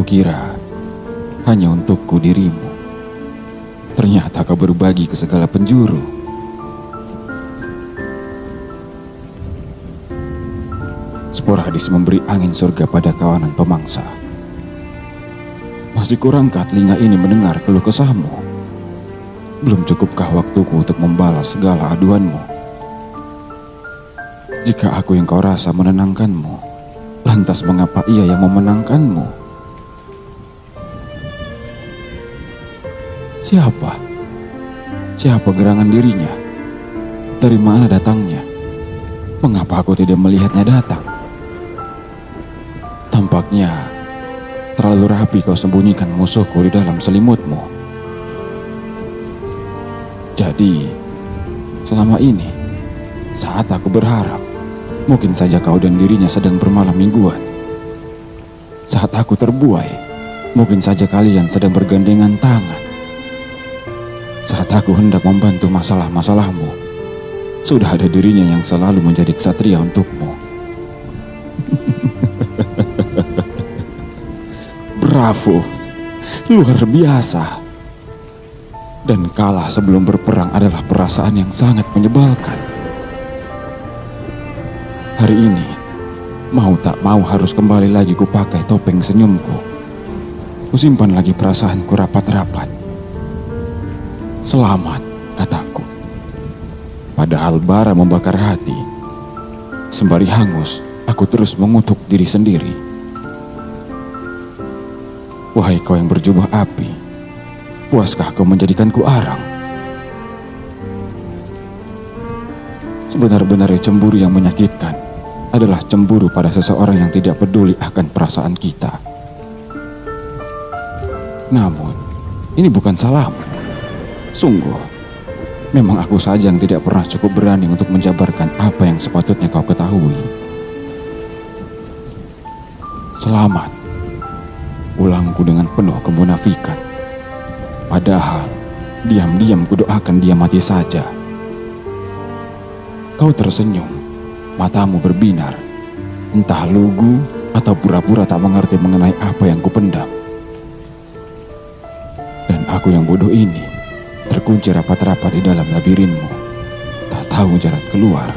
Kukira hanya untukku dirimu. Ternyata kau berbagi ke segala penjuru. Sporadis memberi angin surga pada kawanan pemangsa. Masih kurangkah telinga ini mendengar keluh kesahmu? Belum cukupkah waktuku untuk membalas segala aduanmu? Jika aku yang kau rasa menenangkanmu, lantas mengapa ia yang memenangkanmu? Siapa? Siapa gerangan dirinya? Dari mana datangnya? Mengapa aku tidak melihatnya datang? Tampaknya terlalu rapi kau sembunyikan musuhku di dalam selimutmu. Jadi, selama ini, saat aku berharap, mungkin saja kau dan dirinya sedang bermalam mingguan. Saat aku terbuai, mungkin saja kalian sedang bergandengan tangan. Saat aku hendak membantu masalah-masalahmu, sudah ada dirinya yang selalu menjadi ksatria untukmu. Bravo, luar biasa. Dan kalah sebelum berperang adalah perasaan yang sangat menyebalkan. Hari ini, mau tak mau harus kembali lagi kupakai topeng senyumku. Kusimpan lagi perasaanku rapat-rapat. Selamat, kataku. Padahal bara membakar hati. Sembari hangus, aku terus mengutuk diri sendiri. Wahai kau yang berjubah api, puaskah kau menjadikanku arang? Sebenar-benarnya cemburu yang menyakitkan adalah cemburu pada seseorang yang tidak peduli akan perasaan kita. Namun, ini bukan salahmu. Sungguh, memang aku saja yang tidak pernah cukup berani untuk menjabarkan apa yang sepatutnya kau ketahui. Selamat, ulangku dengan penuh kemunafikan. Padahal, diam-diam kudoakan dia mati saja. Kau tersenyum, matamu berbinar, entah lugu atau pura-pura tak mengerti mengenai apa yang kupendam. Dan aku yang bodoh ini, terkunci rapat-rapat di dalam labirinmu, tak tahu jalan keluar.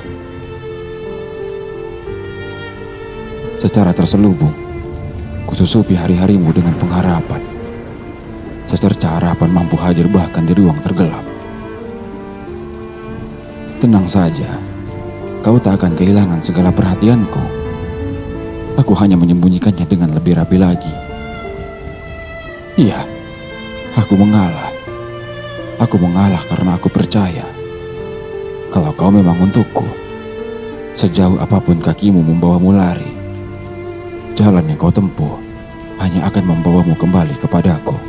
Secara terselubung, kususupi hari-harimu dengan pengharapan. Secerca harapan mampu hadir bahkan di ruang tergelap. Tenang saja, kau tak akan kehilangan segala perhatianku. Aku hanya menyembunyikannya dengan lebih rapi lagi. Iya, aku mengalah. Aku mengalah karena aku percaya. Kalau kau memang untukku, sejauh apa pun kakimu membawamu lari, jalan yang kau tempuh hanya akan membawamu kembali kepadaku.